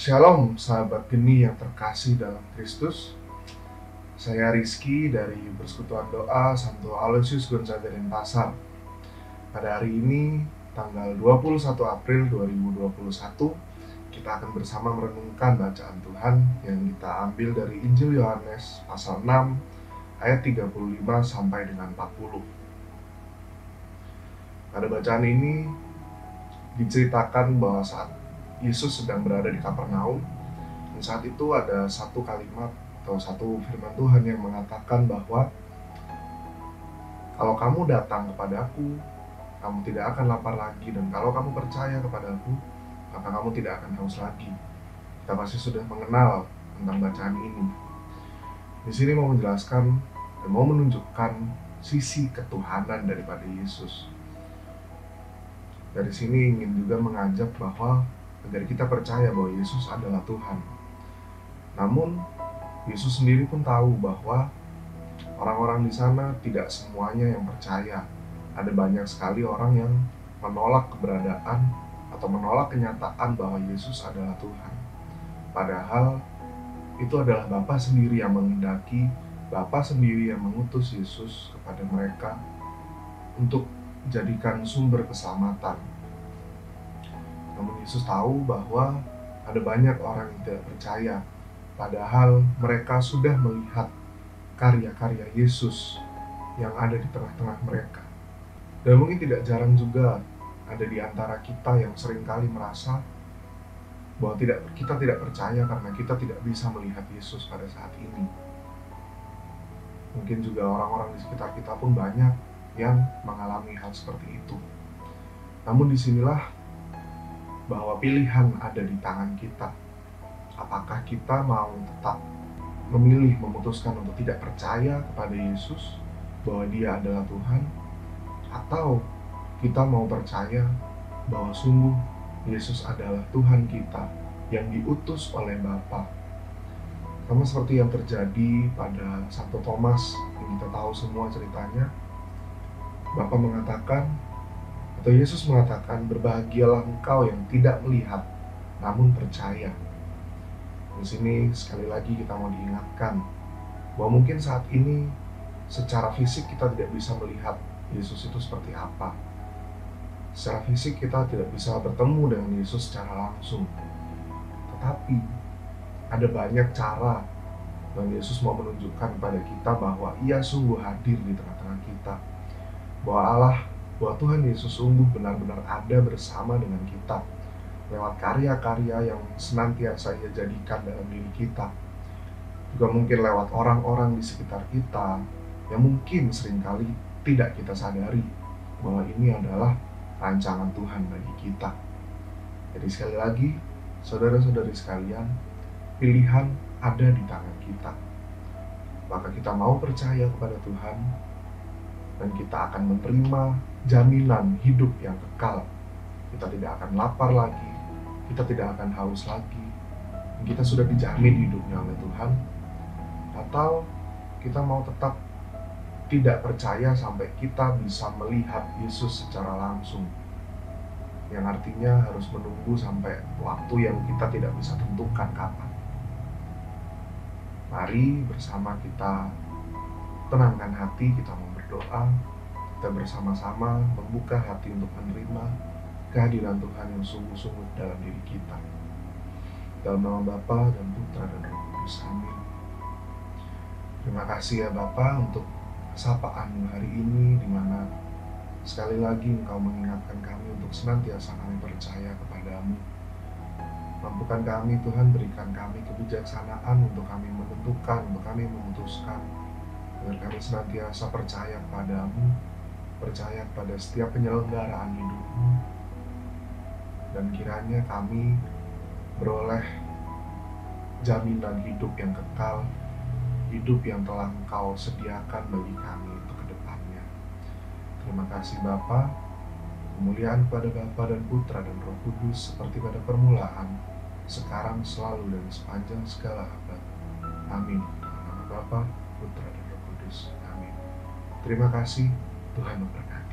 Shalom sahabat geni yang terkasih dalam Kristus. Saya Rizky dari Persekutuan Doa Santo Aloysius Gonzaga Pasar Pada hari ini tanggal 21 April 2021 Kita akan bersama merenungkan bacaan Tuhan Yang kita ambil dari Injil Yohanes pasal 6 ayat 35 sampai dengan 40 Pada bacaan ini diceritakan bahwa saat Yesus sedang berada di Kapernaum. Dan saat itu ada satu kalimat atau satu firman Tuhan yang mengatakan bahwa kalau kamu datang kepadaku, kamu tidak akan lapar lagi dan kalau kamu percaya kepadaku, maka kamu tidak akan haus lagi. Kita pasti sudah mengenal tentang bacaan ini. Di sini mau menjelaskan dan mau menunjukkan sisi ketuhanan daripada Yesus. Dari sini ingin juga mengajak bahwa agar kita percaya bahwa Yesus adalah Tuhan. Namun, Yesus sendiri pun tahu bahwa orang-orang di sana tidak semuanya yang percaya. Ada banyak sekali orang yang menolak keberadaan atau menolak kenyataan bahwa Yesus adalah Tuhan. Padahal itu adalah Bapa sendiri yang menghendaki, Bapa sendiri yang mengutus Yesus kepada mereka untuk jadikan sumber keselamatan namun Yesus tahu bahwa ada banyak orang yang tidak percaya, padahal mereka sudah melihat karya-karya Yesus yang ada di tengah-tengah mereka. Dan mungkin tidak jarang juga ada di antara kita yang sering kali merasa bahwa tidak kita tidak percaya karena kita tidak bisa melihat Yesus pada saat ini. Mungkin juga orang-orang di sekitar kita pun banyak yang mengalami hal seperti itu. Namun di sinilah bahwa pilihan ada di tangan kita. Apakah kita mau tetap memilih memutuskan untuk tidak percaya kepada Yesus bahwa Dia adalah Tuhan, atau kita mau percaya bahwa sungguh Yesus adalah Tuhan kita yang diutus oleh Bapa. Sama seperti yang terjadi pada Santo Thomas yang kita tahu semua ceritanya. Bapak mengatakan atau Yesus mengatakan, berbahagialah engkau yang tidak melihat, namun percaya. Di sini sekali lagi kita mau diingatkan bahwa mungkin saat ini secara fisik kita tidak bisa melihat Yesus itu seperti apa. Secara fisik kita tidak bisa bertemu dengan Yesus secara langsung. Tetapi ada banyak cara dan Yesus mau menunjukkan kepada kita bahwa ia sungguh hadir di tengah-tengah kita. Bahwa Allah bahwa Tuhan Yesus sungguh benar-benar ada bersama dengan kita lewat karya-karya yang senantiasa ia jadikan dalam diri kita. Juga mungkin lewat orang-orang di sekitar kita yang mungkin sering kali tidak kita sadari bahwa ini adalah rancangan Tuhan bagi kita. Jadi sekali lagi, saudara-saudari sekalian, pilihan ada di tangan kita. Maka kita mau percaya kepada Tuhan dan kita akan menerima jaminan hidup yang kekal. Kita tidak akan lapar lagi, kita tidak akan haus lagi. Kita sudah dijamin hidupnya oleh Tuhan. Atau kita mau tetap tidak percaya sampai kita bisa melihat Yesus secara langsung. Yang artinya harus menunggu sampai waktu yang kita tidak bisa tentukan kapan. Mari bersama kita tenangkan hati, kita mau berdoa, kita bersama-sama membuka hati untuk menerima kehadiran Tuhan yang sungguh-sungguh dalam diri kita. Dalam nama Bapa dan Putra dan Roh Kudus. Amin. Terima kasih ya Bapa untuk sapaan hari ini di mana sekali lagi Engkau mengingatkan kami untuk senantiasa kami percaya kepadamu. Mampukan kami Tuhan berikan kami kebijaksanaan untuk kami menentukan, untuk kami memutuskan agar kami senantiasa percaya kepadamu, percaya pada setiap penyelenggaraan hidupmu, dan kiranya kami beroleh jaminan hidup yang kekal, hidup yang telah Engkau sediakan bagi kami untuk ke depannya. Terima kasih Bapa, kemuliaan pada Bapa dan Putra dan Roh Kudus seperti pada permulaan, sekarang selalu dan sepanjang segala abad. Amin. Nama Bapa, Putra dan Yesus. Amin. Terima kasih. Tuhan memberkati.